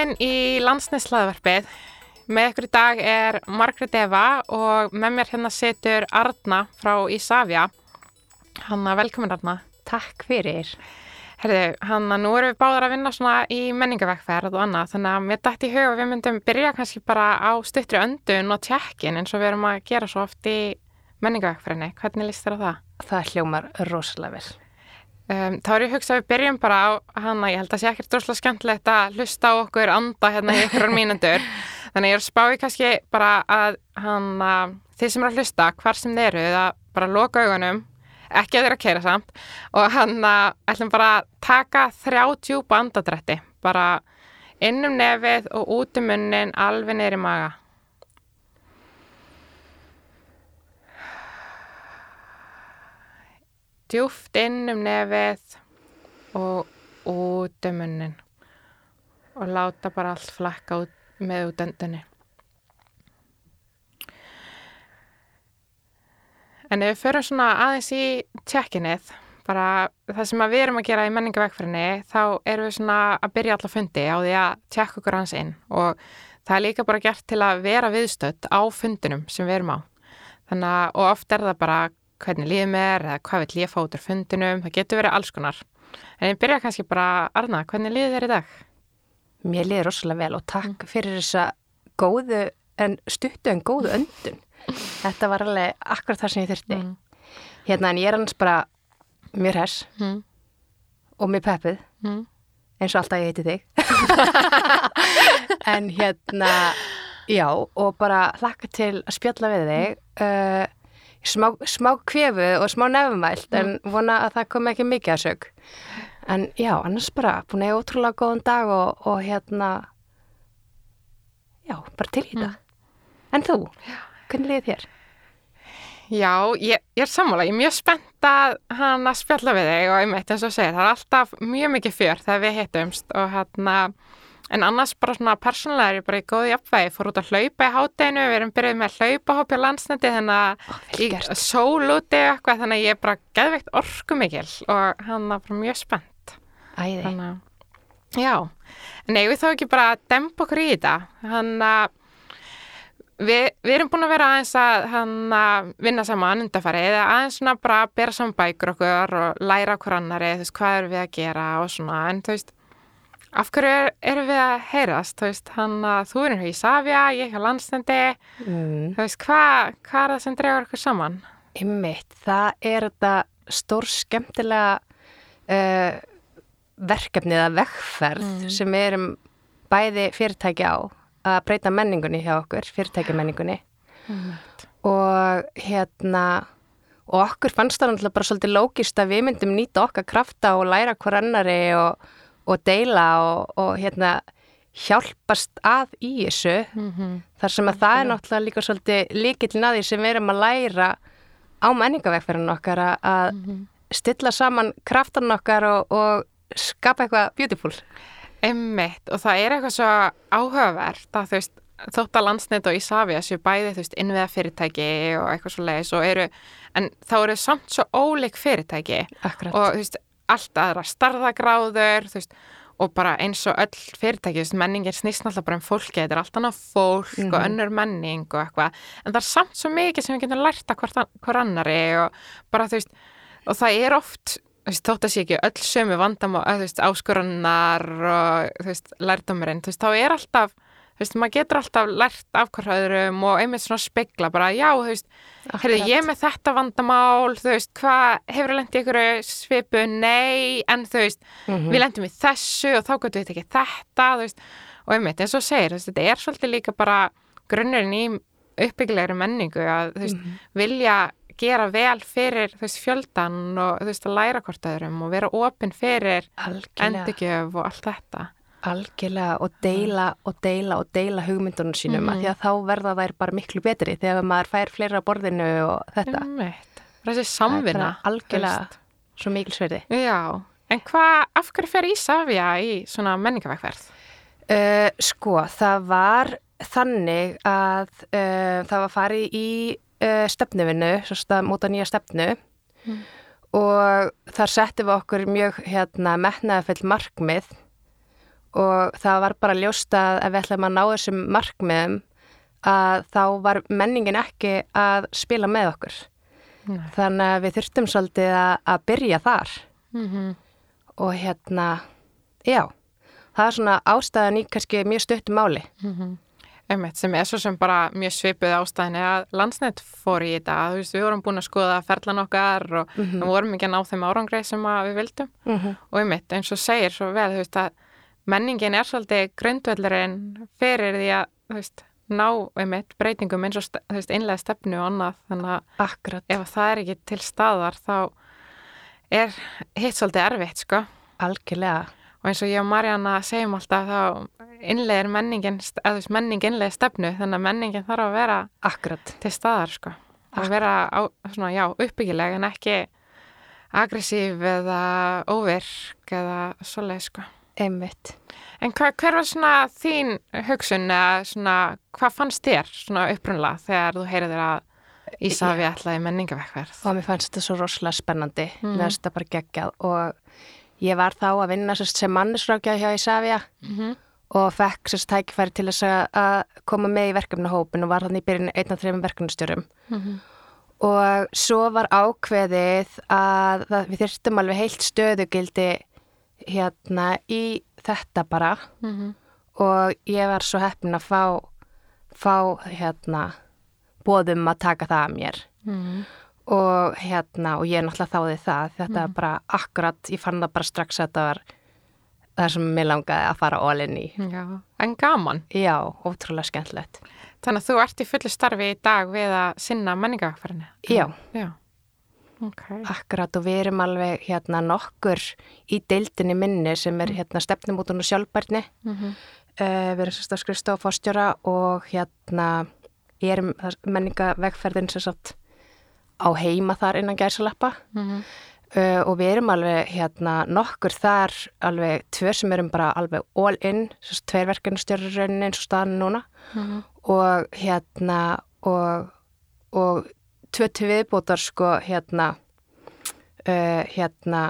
Velkomin í landsnæslaðvarpið. Með ykkur í dag er Margret Eva og með mér hérna setur Arna frá Ísafja. Hanna, velkomin Arna. Takk fyrir. Herðu, Hanna, nú erum við báðar að vinna svona í menningavekkferð og annað, þannig að mér dætt í huga við myndum byrja kannski bara á stuttri öndun og tjekkin eins og við erum að gera svo oft í menningavekkferðinni. Hvernig líst þér á það? Það hljómar rosalega vel. Um, þá er ég að hugsa að við byrjum bara á hana, ég held að það sé ekkert droslega skemmtilegt að hlusta á okkur anda hérna í ykkur mínundur þannig ég er að spá í kannski bara að hana, þið sem eru að hlusta hvar sem þið eru, það bara loka augunum ekki að þeirra að keira samt og hann að ætlum bara að taka þrjá djúpa andadrætti bara innum nefið og út um munnin alveg neyri maga djúft inn um nefið og út um munnin og láta bara allt flakka út með út öndunni. En ef við förum svona aðeins í tjekkinnið, bara það sem við erum að gera í menningavekkfrinni, þá erum við svona að byrja alltaf fundi á því að tjekka okkur hans inn og það er líka bara gert til að vera viðstödd á fundinum sem við erum á. Þannig að, og oft er það bara hvernig líðum er eða hvað vil ég fá út úr fundinum, það getur verið alls konar. En ég byrja kannski bara, Arna, hvernig líður þér í dag? Mér líður rosalega vel og takk fyrir þessa góðu, en stuttu en góðu öndun. Þetta var alveg akkurat það sem ég þurfti. Mm. Hérna en ég er annars bara mjög hers mm. og mjög peppið, mm. eins og alltaf ég heiti þig. en hérna, já, og bara hlakka til að spjalla við þig. Uh, smá, smá kvefu og smá nefumælt en mm. vona að það kom ekki mikið að sög en já, annars bara búin að ég ótrúlega góðan dag og, og hérna já, bara til í það mm. en þú, hvernig liðið þér? Já, ég, ég er sammála, ég er mjög spennt að hann að spjalla við þig og meit eins og segja, það er alltaf mjög mikið fjör þegar við hittumst og hérna En annars bara svona persónulega er ég bara í góði uppvægi, fór út að hlaupa í hátteginu, við erum byrjuð með hlaupahópi á landsnætti þannig að ég sól úti eitthvað þannig að ég er bara geðveikt orku mikil og hann er bara mjög spennt. Æði. Þannig já, en ég við þá ekki bara að dempa okkur í þetta, þannig að við, við erum búin að vera aðeins að að vinna saman undarfari eða aðeins svona bara að bera saman bækur okkur og læra okkur annari, þú veist, hvað er við að gera og svona, en þú veist, Af hverju er, erum við að heyrast? Þú veist, hann að þú erum hér í Savja, ég er landstendi. Mm. Þú veist, hvað hva er það sem dregur okkur saman? Ymmiðt, það er þetta stór skemmtilega uh, verkefni eða vekkferð mm. sem við erum bæði fyrirtæki á að breyta menningunni hjá okkur, fyrirtæki menningunni. Mm. Og hérna, og okkur fannst það náttúrulega bara svolítið lógist að við myndum nýta okkar krafta og læra hver annari og og deila og, og hérna hjálpast að í þessu mm -hmm. þar sem að það er náttúrulega líka svolítið líkillin að því sem við erum að læra á menningavegferðinu okkar að mm -hmm. stilla saman kraftan okkar og, og skapa eitthvað beautiful. Emmitt og það er eitthvað svo áhugavert að þú veist þótt að landsnett og Ísafja séu bæði þú veist innviða fyrirtæki og eitthvað svo leiðis og eru en þá eru samt svo óleik fyrirtæki Akkurat. og þú veist allt aðra starðagráður veist, og bara eins og öll fyrirtæki menningir snýst náttúrulega bara um fólki þetta er allt annað fólk mm -hmm. og mhm. önnur menning og eitthvað, en það er samt svo mikið sem við getum lært að hver, annari og bara þú veist, og það er oft þótt að sé ekki öll sömu vandam og áskurannar og þú veist, lærdomurinn, þú veist, þá er alltaf veist, maður getur alltaf lært af hverjaðurum og einmitt svona spegla bara, já, þú veist, heyrðu, ég með þetta vandamál, þú veist, hvað hefur lendið ykkur svipu, nei en þú veist, mm -hmm. við lendum í þessu og þá getur við ekki þetta, þú veist og einmitt, eins og segir, þú veist, þetta er svolítið líka bara grunnurinn í uppbyggilegri menningu að, þú veist, mm -hmm. vilja gera vel fyrir, þú veist, fjöldan og, þú veist, að læra hvort öðrum og vera ofinn fyrir endurgjöf og allt þetta Algjörlega og deila og deila og deila hugmyndunum sínum mm. því að þá verða þær bara miklu betri þegar maður fær fleira borðinu og þetta. Umveitt. Þessi samvinna. Algjörlega Fyrst. svo mikil sverði. Já, en hvað, af hverju fer Ísafja í svona menningavækverð? Uh, sko, það var þannig að uh, það var farið í uh, stefnuvinnu, svo stað múta nýja stefnu mm. og þar settum við okkur mjög hérna metnaðafill markmið og það var bara ljóst að ef við ætlum að ná þessum markmiðum að þá var menningin ekki að spila með okkur. Nei. Þannig að við þurftum svolítið að, að byrja þar Mm og hérna, já, það er svona ástæðan í kannski mjög stuttum máli. Einmitt, sem er svo sem bara mjög svipuð ástæðinni að landsnett fór í þetta, þú veist, við vorum búin að skoða ferlan okkar og við vorum ekki að ná þeim árangreið sem að við vildum Mm og einmitt, eins og segir svo vel, þú veist, að menningin er svolítið grundvöldurinn fyrir því að, þú veist, ná einmitt breytingum eins og, þú veist, einlega stefnu og annað, þannig að Akkurat, ef það er ekki til staðar þá er hitt svolítið erfitt, sko. Algjörlega. og eins og ég og Marjana segjum alltaf þá innlegir menningin, eða þú veist, menning innlegir stefnu, þannig að menningin þarf að vera Akkurat, til staðar sko. Að vera á, svona, já, uppbyggileg en ekki aggressív eða óvirk eða svoleið sko einmitt. en hva, hver var svona þín hugsun eða svona, hvað fannst þér svona upprunlega þegar þú heyrðir að Ísafi ætlaði menningavekkverð Og mér fannst þetta svo rosalega spennandi, Mhm. mér fannst þetta bara geggjað og ég var þá að vinna sérst, sem mannisrákjað hjá Ísafja mm -hmm. og fekk sérst tækifæri til þess að- koma með í verkefnahópin og var þannig í byrjun einn af þreim verkefnastjórum. Og svo var ákveðið að við þyrstum alveg heilt stöðugildi hérna í þetta bara. Og ég var svo heppin að fá, fá hérna bóðum að taka það að mér. Og hérna og ég náttúrulega þáði það. Þetta er bara akkurat, ég fann það bara strax að þetta var það sem mér langaði að fara í. Já, en gaman. Já, ótrúlega skemmtilegt. Þannig að þú ert í fullu starfi í dag við að sinna menningavekkverðinu já, Já, ok akkurat og við erum alveg hérna nokkur í deildinni minni sem er hérna stefnumótun og sjálfbærni mm -hmm. uh, við erum sérst á skrifstof fórstjóra og hérna erum menningavegferðin sem sagt á heima þar innan gæsaleppa Mhm. uh, og við erum alveg hérna nokkur þar alveg tvö sem erum bara alveg all in, sérst tveir verkefnastjóri rauninni eins og staðan núna Mhm. og hérna og, og tvö til viðbótar sko hérna uh, hérna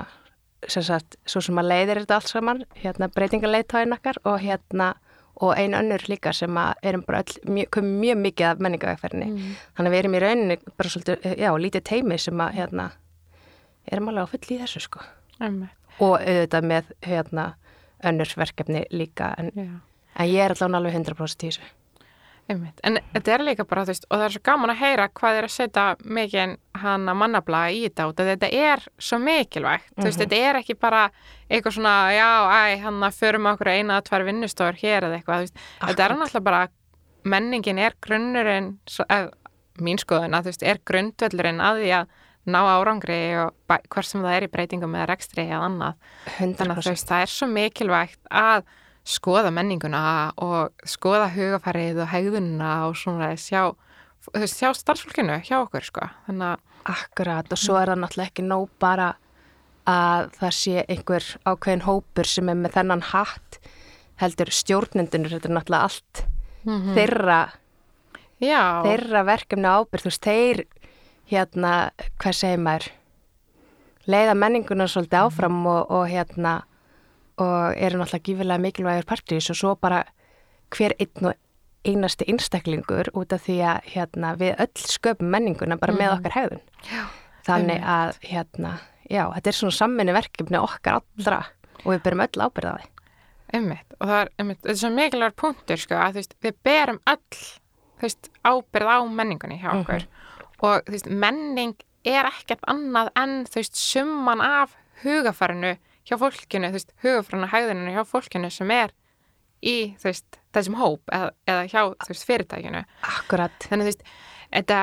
sem sagt, svo sem að leiðir þetta allt saman, hérna breytingarleitáin okkar og hérna og ein önnur líka sem að erum bara öll, mjög, mikið af menningavegferðinni Mm. þannig að við erum í rauninni bara svolítið, já, lítið teimi sem að hérna, erum alveg á full í þessu sko. Einmitt, og auðvitað með hérna önnur verkefni líka en, en ég er allavega alveg 100% í þessu Einmitt. En þetta er líka bara, þú veist, og það er svo gaman að heyra hvað er að setja mikið hana mannabla í þetta út, að þetta er svo mikilvægt, þú veist, Mhm. þetta er ekki bara eitthvað svona, já, æ, hann að förum okkur eina að tvær vinnustofur hér eða eitthvað, þú veist, þetta er náttúrulega bara, menningin er grunnurinn, ef, mín skoðun, að þú veist, er grundvöllurinn að því að ná árangri og hvort sem það er í breytingum eða rekstri eða annað. Þannig að þú 100% veist, það er svo mikilvægt að skoða menninguna og skoða hugafærið og hegðununa og svona sjá, sjá starfsfólkinu hjá okkur, sko. Þannig að, Akkurat og svo er það náttúrulega ekki nóg bara að það sé einhver ákveðin hópur sem er með þennan hatt heldur stjórnendunir, þetta er náttúrulega allt þeirra, já, þeirra verkefni ábyrð, þú veist, þeir hérna, hvað segir maður leiða menninguna svolítið áfram og, og hérna og eru náttúrulega gífilega mikilvægur partís og svo bara hver einn og einasti einstaklingur út af því að hérna, við öll sköpum menninguna bara með okkar hegðun. já, Þannig að, hérna, já, þetta er svona samminni verkefni okkar allra og við berum öll ábyrða því. einmitt. Og það er, einmitt, þetta er svo mikilvægur punktur, sko, að þú veist, við berum öll, þú veist, ábyrð á menningunni hjá okkur. Og, þú veist, menning er ekkert annað en, þú veist, summan af hugafærinu hjá fólkinu, þú veist, hugafærinu hegðuninu hjá fólkinu sem er í, veist, þessum hóp eða, eða hjá, veist, fyrirtækinu. Akkurat, Þannig, þú veist, þetta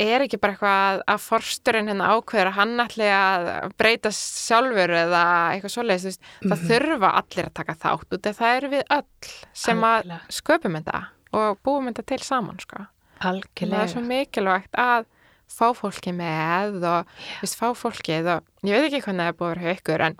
er ekki bara eitthvað að forsturinn hérna ákveður að hann ætli að breyta sjálfur eða eitthvað svoleiðis, þú veist, það þurfa allir að taka þátt út, það eru við öll sem að Algjörlega. sköpum þetta og búum þetta til saman, sko. Það er algjörlega. svo mikilvægt að fá fólki með og, þú veist, fá fólkið og ég veit ekki hvernig það er búið að vera ykkur en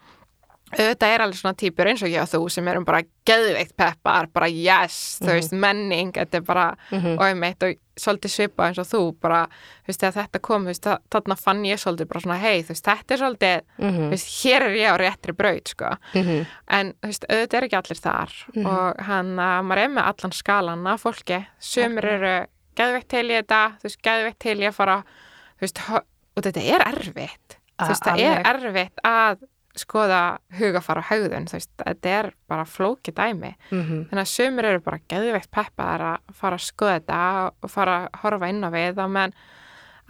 auðvitað er alveg svona típur eins og ég og þú sem erum bara geðveikt peppar, bara yes, þú veist, menning, þetta er bara, Mhm. og einmitt og svolítið svipað eins og þú, bara, þú veist, þegar þetta kom, veist, þa- þarna fann ég svolítið bara svona, hei, þú veist, þetta er svolítið, Mhm. þú veist, hér er ég á réttri braut, sko, Mhm. en, þú veist, auðvitað er ekki allir þar og hann, að maður er með allan skalan af fólki, sömur eru geðveikt til í þetta, þú veist, geðveikt til í að fara, þú veist, og þetta er erfitt, þú veist, það er erfitt að skoða hugafar og haugðun, þú veist, þetta er bara flóki dæmi, Mhm. þannig að sömur eru bara geðveikt peppaðar að fara að skoða þetta og fara að horfa inn á við menn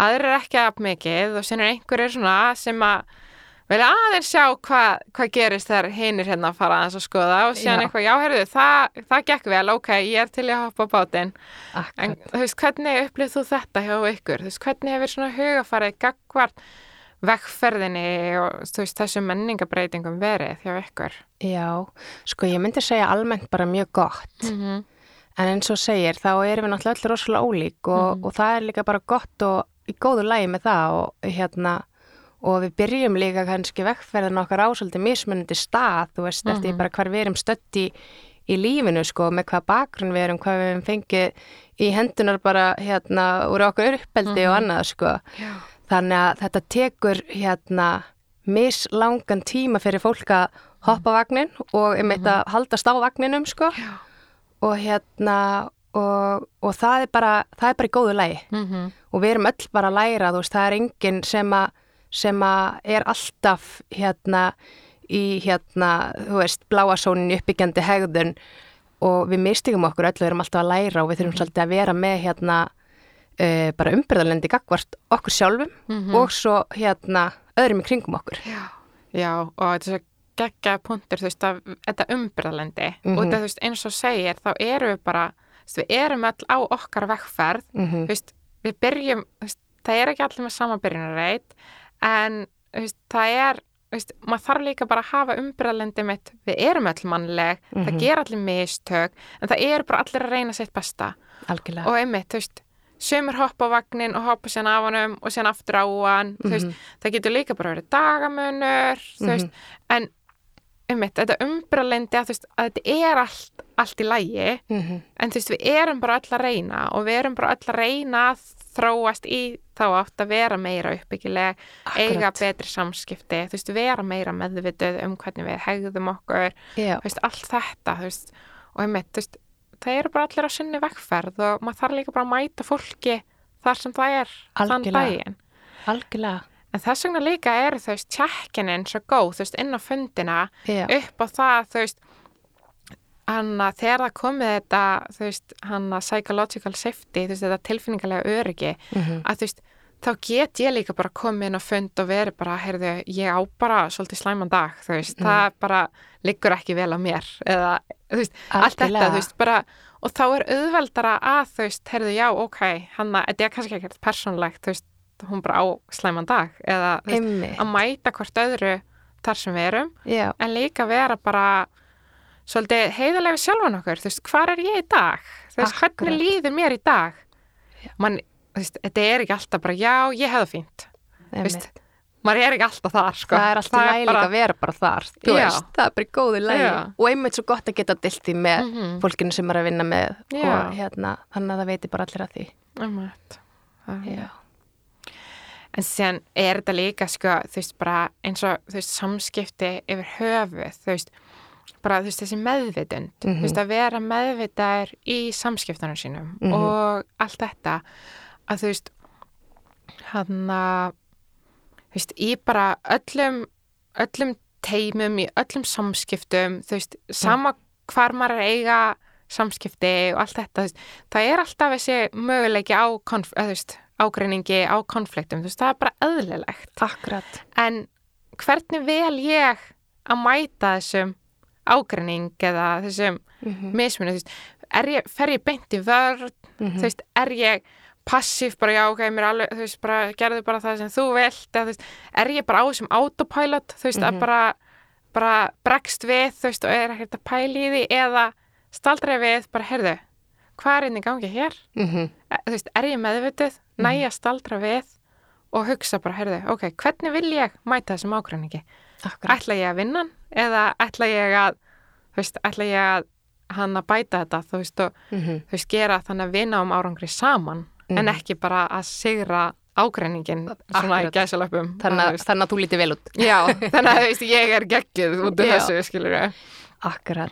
aðrir er ekki að mikið og sen er einhverjir svona sem að vilja aðeins sjá hvað hva gerist þegar hinir hérna fara aðeins að skoða og síðan Já. eitthvað, já, heyrðu, það, það gekk vel, ok, ég er til að hoppa á bátinn en þú veist, hvernig upplýð þú þetta hjá ykkur, þú veist, hvernig hefur svona hugafarið gagvart vegferðinni og veist, þessu menningabreitingum verið hjá ykkur Já, sko ég myndi segja almennt bara mjög gott mm -hmm. en eins og segir þá erum við náttúrulega öll rosalega ólík og, Mhm. og það er líka bara gott og í góðu lægi með það og hérna og við byrjum líka kannski vekkferðin okkar á svolítið mismunandi stað þú veist, eftir Mhm. bara hvar við erum stödd í, í lífinu sko, með hvað bakgrunn við erum, hvað við erum fengið í hendunar bara hérna úr okkur uppeldi og annað sko Já, Þannig að þetta tekur hérna mislangan tíma fyrir fólk að hoppa vagnin og einmitt að haldast á vagninum sko. Já. Og hérna og, og það er bara það er bara í góðu lægi mm -hmm. og við erum öll bara að læra þú veist það er enginn sem að sem að er alltaf hérna í hérna þú veist bláasónin uppbyggjandi hegðun. Og við mistingum okkur öll og erum alltaf að læra og við þurfum svolítið að vera með hérna uh, bara umbyrðalendi gagvart okkur sjálfum Mhm. og svo hérna öðrum í kringum okkur Já, já og þetta er geggja punktur, þú veist, að þetta umbyrðalendi Mhm. og það, þú veist, eins og segir, þá erum við bara, við erum öll á okkar vekkferð, mm þú veist, við byrjum, veist, það er ekki allir með sama byrjunarreit, en, veist, það er, veist, maður þarf líka bara að hafa umbyrðalendi mitt, við erum öll mannleg, það Mhm. ger allir mistök, en það eru bara allir að reyna sitt besta algjörlega og einmitt, þú veist, sömur hoppa á vagnin og hoppa síðan af honum og síðan aftur á hann, veist, Mhm. það getur líka bara verið dagamunur, þú veist, en einmitt, þetta umbralendi að veist, að þetta er allt, allt í lægi, Mhm. en þú veist, við erum bara öll að reyna og við erum bara öll að reyna að þróast í þá átt að vera meira uppbyggileg, eiga betri samskipti, þú veist, vera meira meðvituð um hvernig við hegðum okkur, Já, þú veist, allt þetta, þú veist, og einmitt, þú veist, það eru bara allir á sinni vekkferð og maður þarf líka bara að mæta fólki þar sem það er þann Algjörlega. daginn. algjörlega En þess vegna líka eru þú veist tjekkinin svo góð, þú veist, inn á fundina Já, upp á það, þú veist, hann að þegar það komið þetta, þú veist, hann að psychological safety, þú veist, þetta tilfinningarlega öryggi, Mhm. að þú veist, þá get ég líka bara komið inn á fund og verið bara, heyrðu, ég á bara svolítið slæman dag, þú veist, Mhm. það bara liggur ekki vel á mér, eða, þú veist, allt þetta, Algjörlega. þú veist, bara, og þá er auðveldara að, þú veist, heyrðu, já, ok, hann að, þetta er kannski ekkert persónlegt, þú veist, hún bara á slæman dag, eða, þú veist, einmitt að mæta hvort öðru þar sem við erum Já, en líka vera bara svolítið heiðarlega við sjálfan okkur þú veist, hvar er ég í dag? þú veist, Akkurat. hvernig líður mér í dag? Man, þú veist, þetta er ekki alltaf bara já, ég hefði fínt þú veist, maður er ekki alltaf þar sko. Það er alltaf læg líka að vera bara þar Þú veist, það er bara lægi Já. Og einmitt svo gott að geta dilt því með Mhm. fólkinu sem er að vinna með. Og hérna, þannig að það veitir bara allir að því. Það er- Já, en síðan er þetta líka sko, þú veist, bara eins og þú veist, samskipti yfir höfuð þú veist, bara þú veist, þessi meðvitund þú Mhm. veist, að vera meðvitaður í samskiptunum sínum Mhm. og allt þetta að þú veist hann að þú veist, í bara öllum öllum teimum, í öllum samskiptum þú veist, sama hvar maður er að eiga samskipti og allt þetta, þú veist, það er alltaf þessi möguleiki á þú veist, ágreiningi, á konfliktum, þú veist, það er bara eðlilegt akkurat en hvernig vel ég að mæta þessum ágreining eða þessum Mhm. mismunum, þú veist, er ég, fer ég beint í vörð, Mhm. þú veist, er ég passív bara, já, ok, mér alveg, þú veist, bara gerðu bara það sem þú vilt, eða þú veist, er ég bara á þessum autopilot, þú veist, að Mhm. bara, bara bregst við, þú veist, og er ekkert að pæla í því, eða staldra við, bara, heyrðu, hvað er inn í gangi hér? Mhm. E- Þú veist, er ég meðvituð, næ að staldra við og hugsa bara, heyrðu, ok, hvernig vil ég mæta þessum? Akkurat. ætla ég að vinna eða ætla ég að þú veist, ætla ég að hann að bæta þetta þú veist, og Mhm. þú veist, gera þannig að vinna um árangri saman en Mhm. ekki bara að sigra ágreiningin svona í gæsalöpum Þannig, að- þú lítið vel út. Já, þannig að veist, ég er geggjuð út af þessu, skilur við Akkurat.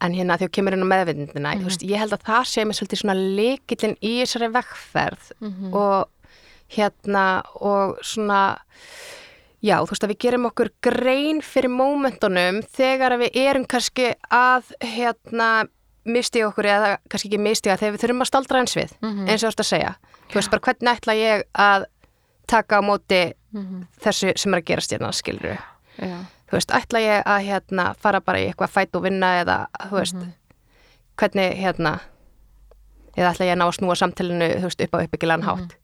En hérna þegar kemur inn á meðvindina, þú veist, ég held að það sé mér svolítið svona leikillin í þessari vegferð mhm, og hérna og svona, já, þú veist að við gerum okkur grein fyrir mómentunum þegar við erum kannski að hérna mistiga okkur eða kannski ekki mistiga þegar við þurfum að staldra eins við, Mhm. eins og þú ert að segja. Þú veist bara hvernig ætla ég að taka á móti mhm, þessu sem er að gerast hérna, skilur við. já, Þú veist, ætla ég að hérna fara bara í eitthvað fæt og vinna eða, þú veist, Mhm. hvernig hérna eða ætla ég að ná að snúa samtalinu þú veist, upp á uppbyggilegan Mhm. hátt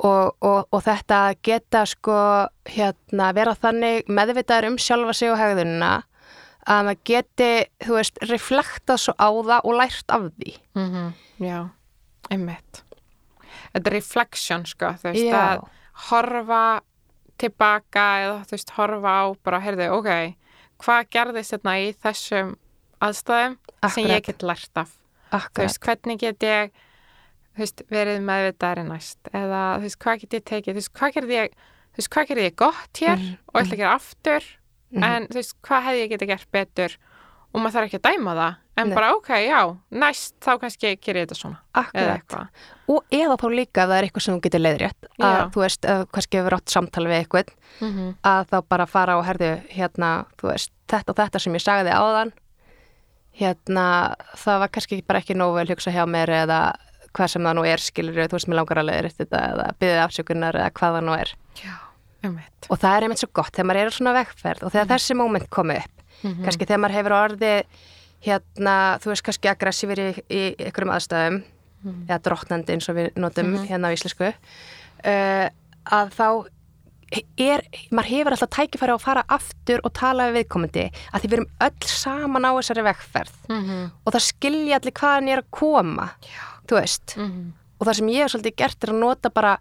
og, og, og þetta geta sko hérna vera þannig meðvitaður um sjálfa sig og hegðunina að maður geti, þú veist, reflektað svo á það og lært af því. Mhm, já, einmitt. Þetta er reflection, sko, þú veist, Já. að horfa tilbaka eða þú veist, horfa á bara, heyrðu, ok, hvað gerðist þetta í þessum aðstæðum sem Akkurat. ég get lært af? Þú Akkurat, veist, hvernig get ég þú veist, verið meðvitaðari næst? Eða þú veist, hvað get ég tekið? Þú veist, hvað gerði ég, þú veist, hvað gerði ég gott hér Mhm, og ætla að gera aftur Mhm. en þú veist, hvað hefði ég getið gert betur og maður þarf ekki að dæma það en Nei. bara, ok, já, næst þá kannski gerir ég þetta svona, eða akkurat eitthvað og eða þá líka að það er eitthvað sem þú getur leiðrétt að Já. þú veist, ef kannski hefur átt samtal við eitthvað mm -hmm. að þá bara fara og herðu hérna, þú veist, þetta og þetta sem ég sagði áðan hérna, það var kannski bara ekki nógu vel hugsa hjá mér eða hvað sem það nú er, skilur þú veist, mér langar að leiðrétt þetta eða byggðið afsökunar eða hvað það nú er já, einmitt og það er einmitt svo gott þegar maður er á svona vegferð og þegar þessi móment komi upp Mhm. kannski þegar maður hefur orðið hérna, þú veist, kannski aggressífur í, í einhverjum aðstæðum Mhm. eða drottnandi eins og við notum Mhm. hérna á íslensku uh, að þá er, maður hefur alltaf tækifæri á að fara aftur og tala við viðkomandi að því við erum öll saman á þessari vegferð Mhm. og það skilja allir hvaðan ég er að koma já, þú veist Mhm. og það sem ég hef svolítið gert er að nota bara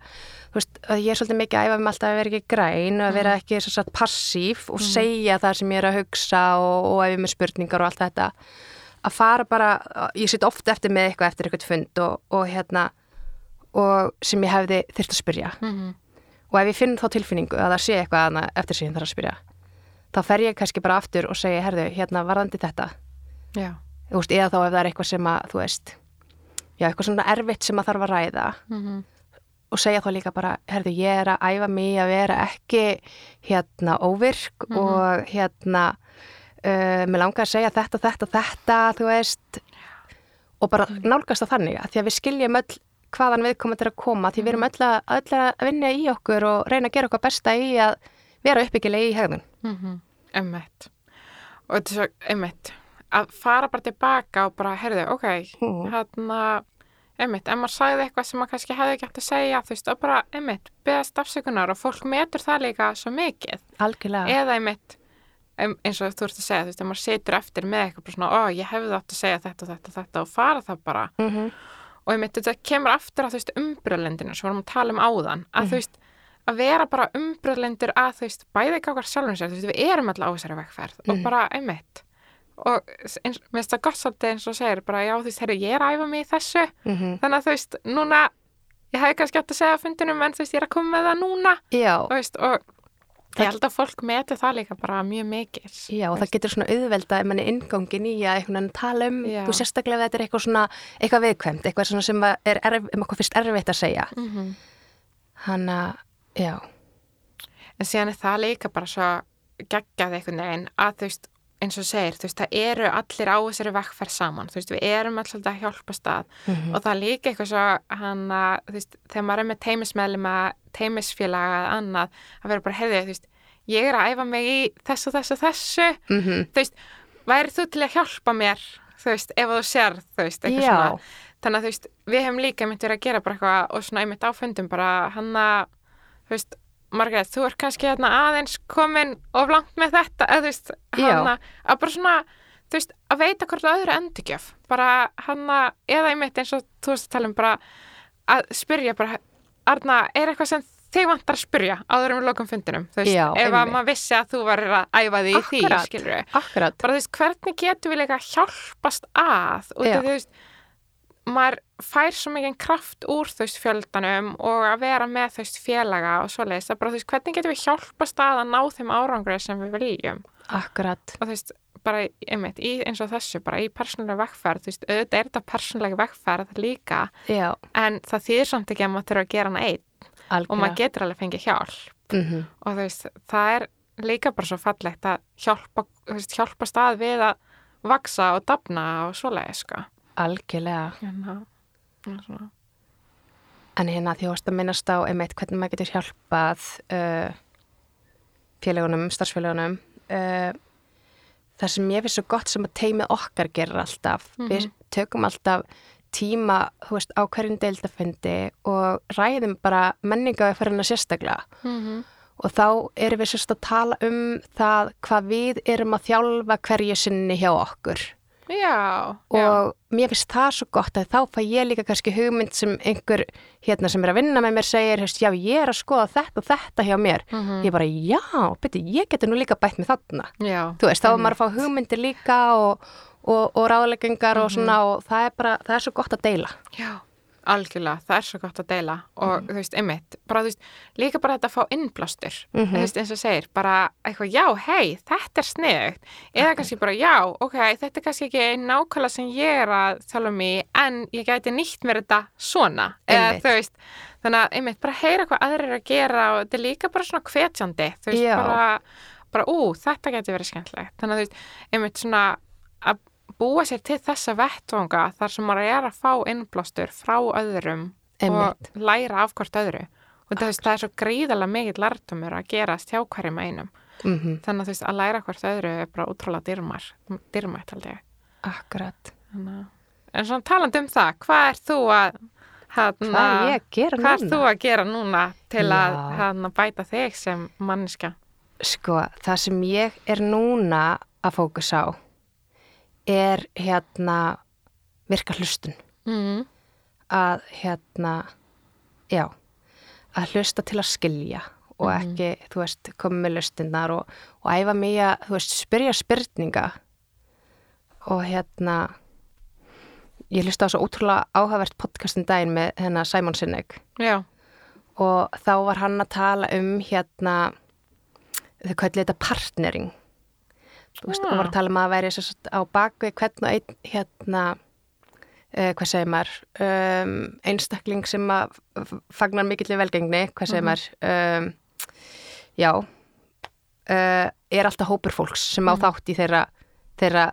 veist, að ég er svolítið mikið að æfa mig alltaf að vera ekki græn og að vera ekki svo satt passív og segja það sem ég er að hugsa og, og æfa með spurningar og allt þetta. Að fara bara, ég sitt ofta eftir með eitthvað eftir eitthvað fund og, og hérna og sem ég hefði þyrft að spyrja. Mhm. og ef ég finn þá tilfinningu að það sé eitthvað annað eftir sem ég þarf að spyrja þá fer ég kannski bara aftur og segja herðu, hérna varðandi þetta. Veist, eða þá ef það er eitthvað sem að þú veist, já, eitthvað svona erfitt sem að þarf að ræða. Mhm. Og segja þá líka bara, herðu, ég er að æfa mig að vera ekki hérna óvirk Mhm. og hérna uh, mér langar að segja þetta, þetta, þetta þú veist og bara Mhm. nálgast það þannig að því að við skiljum öll hvaðan viðkomandi er að koma því við erum Mhm. öll að, öll að vinna í okkur og reyna að gera okkar besta í að vera uppbyggilega í hegðun Mhm, einmitt og þetta er svo, einmitt að fara bara tilbaka og bara, heyrðu, ok Mhm. hérna, einmitt ef maður sagði eitthvað sem maður kannski hefði ekki hægt að segja þú veist, og bara, einmitt, beðast afsökunar og fólk metur það líka svo mikið algjörlega eða einmitt eins og þú ert að segja, þú veist, ef maður situr eftir með eitthvað bara svona, ó, ég hefði átt að segja þetta og þetta og þetta og fara það bara mm -hmm. og einmitt þetta kemur aftur að þú veist umbröðlendinu sem við vorum að tala um áðan að þú veist að vera bara umbröðlendur að þú veist bæði gákar sjálfum sér, þú veist við erum alltaf á þessari vegferð og Mhm. bara einmitt og eins, mér finnst það gott svolítið eins og segir bara já þú veist, herru ég er að æfa mig í þessu Mhm. þannig að þú veist, núna ég hefði kannski átt að segja fundinum en þú veist ég er að koma með það núna og, veist, og ég held að fólk meti það líka bara mjög mikið Já, og það getur svona auðvelda ef mann er inngangin í að einhvern veginn tala um, þú sérstaklega þetta er eitthvað svona, eitthvað viðkvæmt, eitthvað svona sem er erf, um okkur fyrst erfitt að segja. mm -hmm. Hann að, já, en síðan er það líka bara svo geggjað einhvern veginn að þú veist eins og segir, þú veist, það eru allir á þessari vekkferð saman, þú veist, við erum allir að hjálpa stað. Mhm. og það er líka eitthvað svo hann að, þú veist, þegar maður er með teimismeðlum að teimisfélaga eða annað að vera bara, heyrðu, þú veist, ég er að æfa mig í þessu, þessu, þessu. Mm þú veist, væri þú til að hjálpa mér þú veist, ef þú sér, þú veist, eitthvað Já. svona. Þannig að þú veist, við hefum líka myndið að gera bara eitthvað og svona einmitt áfundum bara hann að, þú veist Margrét, þú ert kannski hérna aðeins komin of langt með þetta, þú veist hann að, að bara svona þú veist, að veita hvort öðru endurgjöf. Bara hann að, eða einmitt eins og þú veist að tala um bara að spyrja bara Arna, er eitthvað sem þig vantar að spyrja áður um lokum fundinum, þú veist, Já, ef að maður vissi að þú varir að æfa því í því, Akkurat. skilur við Akkurat. bara þú veist, hvernig getum við líka hjálpast að? Og þú veist maður fær svo mikið kraft úr veist fjöldanum og að vera með veist félaga og svoleiðis, að bara þú veist hvernig getum við hjálpast að að ná þeim árangri sem við viljum? Akkurat. og þú veist, bara einmitt, í, eins og þessu bara í persónulega vekkferð, þú veist, auðvitað er þetta persónulega vekkferð líka Já, en það þýðir samt ekki að maður þurfa að gera hana einn. Og maður getur alveg fengið hjálp. Mm og þú veist, það er líka bara svo fallegt að hjálpa, veist, hjálpa stað við að vaksa og dafna og svoleiði, sko. Algjörlega. Hérna, svona. En hérna því að minnast á einmitt hvernig maður getur hjálpað uh, félagunum, starfsfélagunum. Uh, það sem ég finnst svo gott sem að teimið okkar gerir alltaf. Við tökum alltaf tíma, þú veist, á hverjum deildafundi og ræðum bara menninga fyrir hennar sérstaklega. Mm Og þá erum við sérst að tala um það hvað við erum að þjálfa hverju sinni hjá okkur. Já, já, og mér finnst það svo gott að þá fæ ég líka kannski hugmynd sem einhver hérna sem er að vinna með mér segir, hefst, já ég er að skoða þetta og þetta hjá mér. Mhm. ég bara já, beti, ég geti nú líka bætt með þarna. Já, þú veist, þá er maður að fá hugmyndir líka og, og, og ráðleggingar Mhm. og svona og það er bara, það er svo gott að deila. Já, algjörlega, það er svo gott að deila og þú veist, einmitt, bara þú veist, líka bara þetta að fá innblástur, Mhm. þú veist, eins og segir, bara eitthvað, já, hei, þetta er sniðugt, eða kannski bara, já, ok, þetta er kannski ekki nákvæmlega sem ég er að tala um í, en ég gæti nýtt mér þetta svona, eða þú veist, þannig að, einmitt, bara heyra hvað aðrir eru að gera og þetta er líka bara svona hvetjandi, þú veist, Já. bara, bara, ú, þetta geti verið skemmtilegt, þannig að, þú veist, einmitt svona búa sér til þessa vettvanga þar sem maður er að fá innblástur frá öðrum og Einmitt. læra af hvort öðru og það, veist, það er svo gríðarlega mikill lærtumur að gerast hjá hverjum einum mm þannig að veist að læra hvort öðru er bara útrúlega dyrmar, dyrmætt ég Akkurat Þannig, að- en svona talandi um það hvað er þú að hana, Hvað ég að gera hvað er núna? þú að gera núna til að Já. hana, bæta þig sem manniska Sko, það sem ég er núna að fókus á er hérna virka hlustun. Mm. að hérna já, að hlusta til að skilja og ekki, þú veist, koma með lustinnar og, og æfa mig að, þú veist, spyrja spurninga. Og hérna ég hlusta á svo ótrúlega áhugavert podcastin daginn með hennar Simon Sinek. Já, og þá var hann að tala um hérna þau kallið þetta partnering þú veist, og var að tala um að væri á bakvið hvern og einn hérna uh, hvað segir maður um, einstakling sem að fagnar mikill í velgengni, hvað segir maður um, já uh, er alltaf hópur fólks sem á þátt í þeirra, þeirra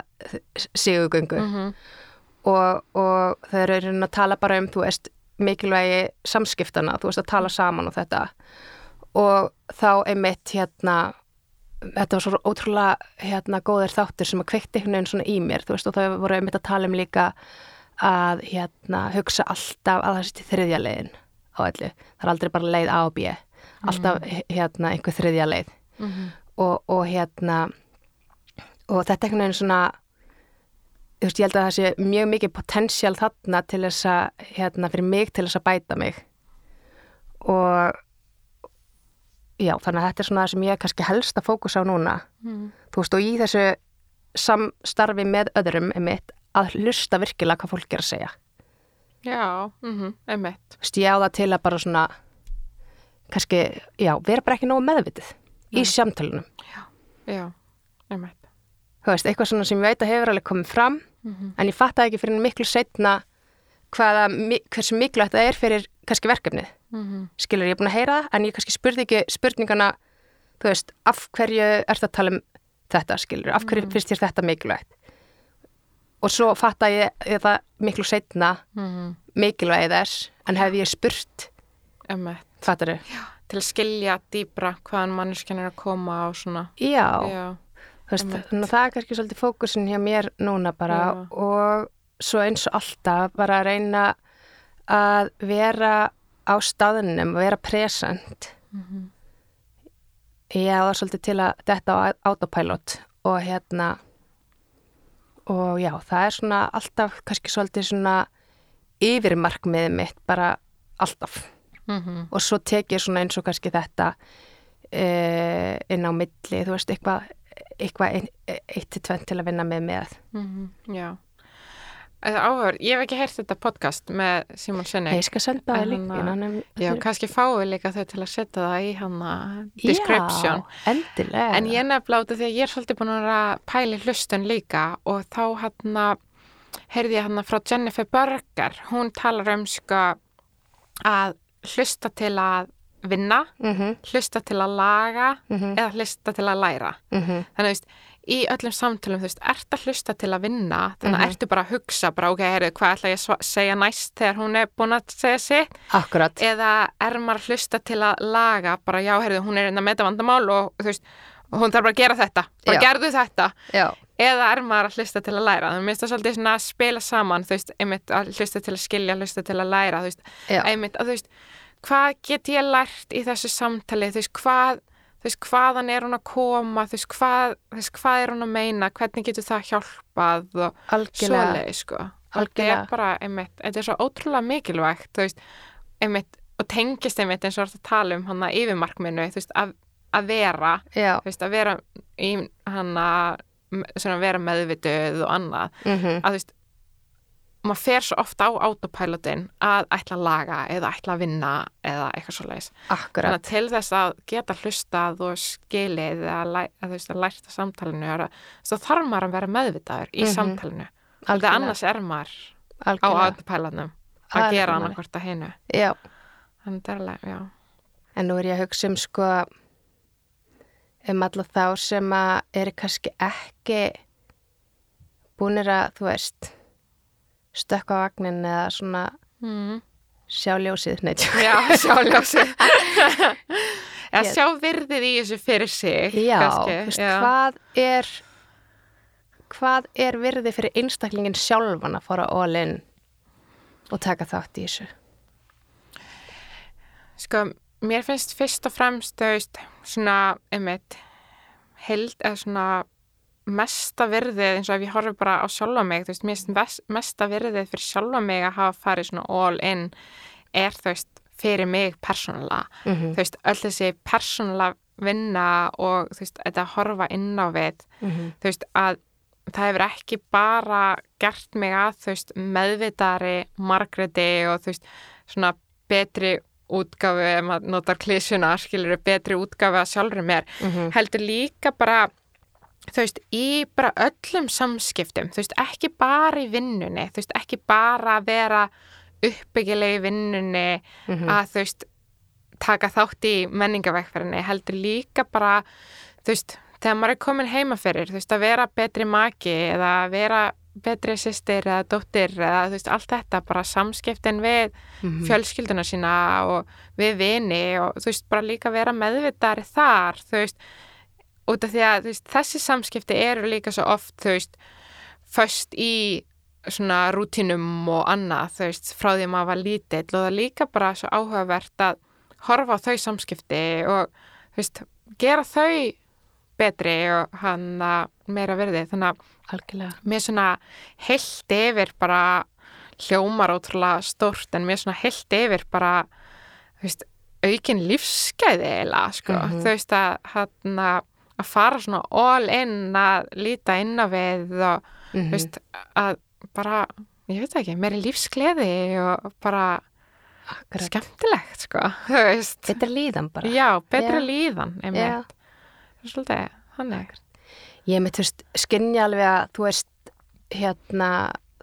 sigugöngu mm og, og þau eru að tala bara um, þú veist, mikilvægi samskiptana, þú veist, að tala saman og þetta. Og þá einmitt hérna, þetta var svo ótrúlega hérna góðir þáttur sem að kveikti einhvern veginn svona í mér, þú veist, og þau voru einmitt að tala um líka að hérna hugsa alltaf að það sé til þriðja leiðin á öllu, það er aldrei bara leið A og B alltaf hérna einhver þriðja leið. -hmm. og, og hérna og þetta er einhvern veginn svona þú veist, ég held að það sé mjög mikið potential þarna til þess að hérna, fyrir mig til þess að bæta mig. Og já, þannig að þetta er svona það sem ég er kannski helst að fókusa á núna. Mm. þú veist, og í þessu samstarfi með öðrum einmitt, að hlusta virkilega hvað fólk er að segja. Já, mm einmitt. Þú veist, ég á það til að bara svona kannski, já, vera bara ekki nógu meðvitið í samtalunum já, einmitt. Þú veist, eitthvað svona sem ég veit að hefur alveg komið fram Mhm. en ég fattaði ekki fyrir miklu setna hvaða, hversu mikilvægt það er fyrir kannski verkefnið, mm skilur ég er búin að heyra það en ég kannski spurði ekki spurningana þú veist, af hverju ert að tala um þetta, skilur, af hverju finnst þér þetta mikilvægt? Og svo fattaði ég, ég það miklu setna -hmm. mikilvægi þess en hefði ég spurt fattar þau? til að skilja dýbra hvaðan manneskjan er að koma og svona. Já, já, veist, það er kannski svolítið fókusin hjá mér núna bara Já. og svo eins og alltaf bara að reyna að vera á staðunum og vera present Mhm. ég á það svolítið til að detta á autopilot og hérna og já, það er svona alltaf kannski svolítið svona yfirmarkmiðið mitt bara alltaf Mhm. og svo tekið svona eins og kannski þetta uh, inn á milli, þú veist, eitthvað eitthvað ein, eitt til tvent til að vinna með með Mhm, Já. Það áhör, ég hef ekki heyrt þetta podcast með Simon Sinni. Ég skal senda það líka kannski fáum við líka þau til að setja það í hana description. Já, endilega En ég af því að ég er svolítið búin að að pæli hlustun líka og þá hann heyrði ég hann frá Jennifer Berger. Hún talar um sko að hlusta til að vinna, mm hlusta til að laga Mhm. eða hlusta til að læra. -hmm. Þannig, veist, í öllum samtölum, þú veist, ert að hlusta til að vinna, þannig að Mhm. ertu bara að hugsa, bara, ok, heyrðu, hvað ætla ég að segja næst þegar hún er búin að segja sitt, Akkurat. Eða er maður að hlusta til að laga, bara, já, heyrðu, hún er inn að meta vandamál og, þú veist, hún þarf bara að gera þetta, bara Já. gerðu þetta, Já, eða er maður að hlusta til að læra, þannig að mér finnst það svolítið svona að spila saman, þú veist, einmitt að hlusta til að skilja, hlusta til að læra, þú veist, einmitt að, þú veist, hvað get ég lært í þessu samtali, þú veist, hvað veist, hvaðan er hún að koma? Þú veist, hvað, hvað er hún að meina? Hvernig getur það hjálpað og svoleið, sko. Þetta Algjörlega. er bara, einmitt, þetta er svo ótrúlega mikilvægt, þú veist, einmitt og tengist einmitt eins og þú ert að tala um hann að yfirmarkminu, þú veist, að, að vera Já, þú veist, að vera í hann að vera meðvituð og annað. Mm að þú veist maður fer svo ofta á autopilotin að ætla að laga eða ætla að vinna eða eitthvað svo leiðis. Þannig akkurat að til þess að geta hlustað og skilið eða að, þú veist, að lært að samtalinu er að þá þarf maður að vera meðvitaður í Mhm. samtalinu. Þegar Algjörlega. annars er maður á Algjörlega. autopilotinum Það að er gera annarkvort að hinu. Já, Þannig það er alveg, já. en nú er ég að hugsa um sko um alla þá sem að eru kannski ekki búnir að, þú veist stökka á vagnin eða svona Mm. sjá ljósið neitt. Já, sjá ljósið. Eða sjá virðið í þessu fyrir sig. Já, kannski, veist, já. hvað er hvað er virði fyrir einstaklingin sjálfan að fara in og taka þátt í þessu? Sko, mér finnst fyrst og fremst, þú veist, svona, einmitt, held, eða svona mesta virðið, eins og ef ég horfi bara á sjálfa mig, þú veist, ves- mesta virðið fyrir sjálfa mig að hafa farið svona all in er, þú veist, fyrir mig persónulega. Mm Þú veist, öll þessi persónulega vinna og, þú veist, þetta að horfa inn á við, -hmm. þú veist, að það hefur ekki bara gert mig að, þú veist, meðvitari Margreti og, þú veist, svona betri útgáfu, ef maður notar klísjuna, skilur betri útgáfu að sjálfur mér, Mhm. heldur líka bara, þú veist, í bara öllum samskiptum, þú veist, ekki bara í vinnunni, þú veist, ekki bara að vera uppbyggileg í vinnunni, Mhm. að, þú veist, taka þátt í menningavekkferðinni, heldur líka bara, þú veist, þegar maður er komin heima fyrir, þú veist, að vera betri maki eða að vera betri sýstir eða dóttir eða, þú veist, allt þetta, bara samskiptin við Mhm. fjölskylduna sína og við vini og þú veist, bara líka vera meðvitari þar, þú veist, út af því að veist, þessi samskipti eru líka svo oft, þú veist, föst í svona rútinum og annað, þú veist, frá því að maður var lítill og það er líka bara svo áhugavert að horfa á þau samskipti og, þú veist, gera þau betri og hann meira verði, þannig að Algjörlega. mér svona heilt yfir bara hljómar ótrúlega stórt en mér svona heilt yfir bara þú veist, aukin lífsgæði eiginlega, sko, Mhm. þú veist að hann að fara svona all in að líta inn á við og Mm þú veist að bara, ég veit ekki, meiri lífsgleði og bara Akkurat. skemmtilegt, sko, er líðan bara. já, betra Já. líðan, einmitt svolítið, þannig Ég mitt, þú veist, skinja alveg að þú veist, hérna,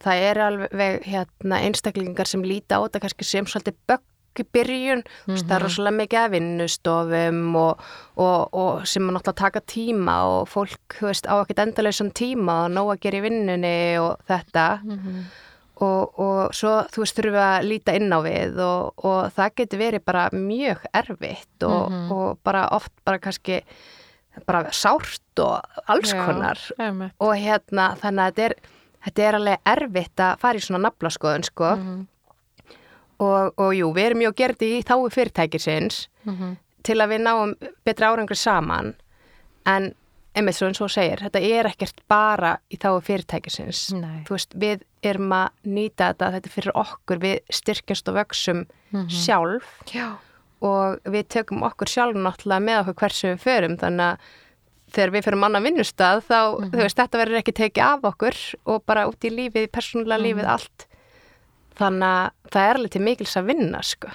það er alveg, hérna, einstaklingar sem líta á þetta kannski sem svolítið bögg í byrjun, þú veist, það er Mhm. rosalega mikið af vinnustofum og, og, og sem er náttúrulega taka tíma og fólk, veist, á ekkert endalausan tíma og nóg að gera í vinnunni og þetta Mhm. og, og svo, þú veist, þurfum við að líta inn á við og, og það getur verið bara mjög erfitt og, Mhm. og bara oft bara kannski bara sárt og alls Já, konar og hérna þannig að þetta er, þetta er alveg erfitt að fara í svona naflaskoðun sko Mhm. Og, og jú, við erum mjög gerði í þáu fyrirtækisins Mhm. til að við náum betra árangur saman. En einmitt svo eins og segir, þetta er ekkert bara í þáu fyrirtækisins. Veist, við erum að nýta þetta, þetta er fyrir okkur, við styrkjast og vöksum sjálf. Já. og við tökum okkur sjálf náttúrulega með okkur hversu við förum. Þannig að þegar við förum annan vinnustad þá, þú veist, þetta verður ekki tekið af okkur og bara út í lífið, persónulega lífið allt þannig að það er alveg til mikils að vinna sko.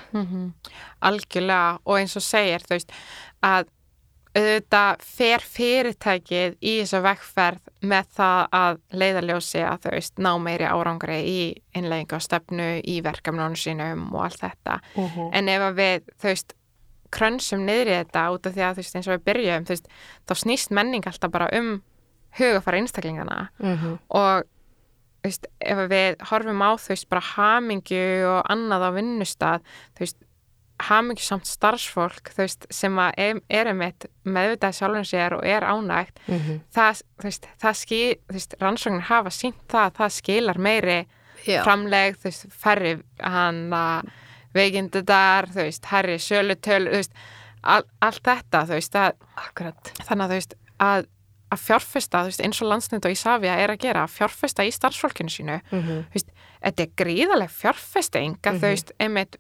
algjörlega og eins og segir þú veist að auðvitað fer fyrirtækið í þessa vekkferð með það að leiðarljósi að þau veist ná meiri árangri í innlegginga og stefnu í verkefnunum sínum og allt þetta Mhm. en ef að við þú veist krönsum niður í þetta út af því að þú veist eins og við byrjum þú veist þá snýst menning alltaf bara um hugafara einstaklingana mm og þú veist, ef við horfum á veist bara hamingju og annað á vinnustad þú veist hamingju samt starfsfólk þú veist sem að er, er einmitt meðvitað sjálfum sér og er ánægt Mhm. það, þú veist, það skil þú veist, rannsóknir hafa sínt það að það skilar meiri Já. framleg þú veist, færri hann að veikindudar, þú veist, herri sölutöl, þú veist, all, allt þetta þú veist, að Akkurat. þannig að þú veist að, að fjárfesta, þú veist, eins og landsnýtt og Ísafja er að gera, að fjárfesta í starfsfólkinu sínu, Mm þú veist, þetta er gríðaleg fjárfesting að Mhm. þú veist, einmitt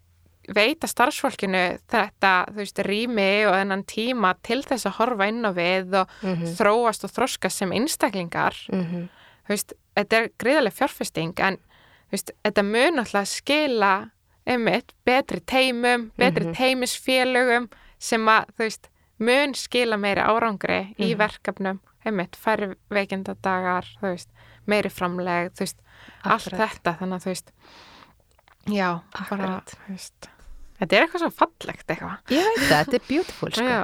veita starfsfólkinu þetta, þú veist, rými og þennan tíma til þess að horfa inn á við og Mhm. þróast og þroska sem einstaklingar, -hmm. þú veist, þetta er gríðaleg fjárfesting en, þú veist, þetta mun alltaf skila einmitt betri teimum, betri Mhm. teimisfélögum sem að, þú veist, mun skila meiri árangri í Mhm. verkefnum, einmitt, færri veikindadagar, veist, meiri framleg, veist, allt þetta, þannig að þú veist, já, bara, veist, þetta er eitthvað svo fallegt eitthvað. Ég veit það, þetta er beautiful sko.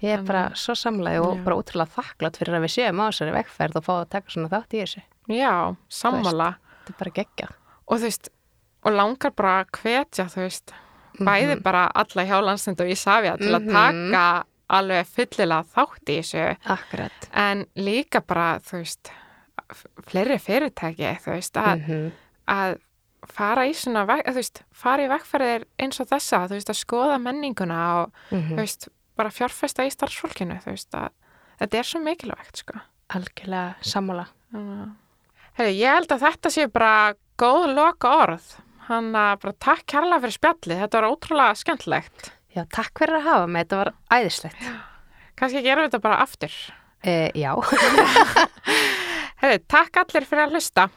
Ég er bara svo samlega og Já. bara útrúlega þakklátt fyrir að við séum á þessari vegferð og fá að taka svona þátt í þessu. já, sammála Þetta er bara geggja. og þú veist, og langar bara að hvetja, þú veist, bæði bara alla hjá landsnind og Ísafja til að Mhm. taka alveg fullilega þátt í þessu Akkurat. en líka bara, þú veist fleiri fyrirtæki, þú veist að, Mhm. að fara í svona, þú veist, fara í vegferðir eins og þessa, þú veist, að skoða menninguna og, Mhm. þú veist, bara fjárfesta í starfsfólkinu, þú veist, að þetta er svo mikilvægt, sko Algjörlega sammála. Herri, ég held að þetta sé bara góð loka orð hann að bara takk kærlega fyrir spjallið, þetta var ótrúlega skemmtilegt Já, takk fyrir að hafa mig, þetta var æðislegt. kannski gerum við þetta bara aftur E, já. Herri, takk allir fyrir að hlusta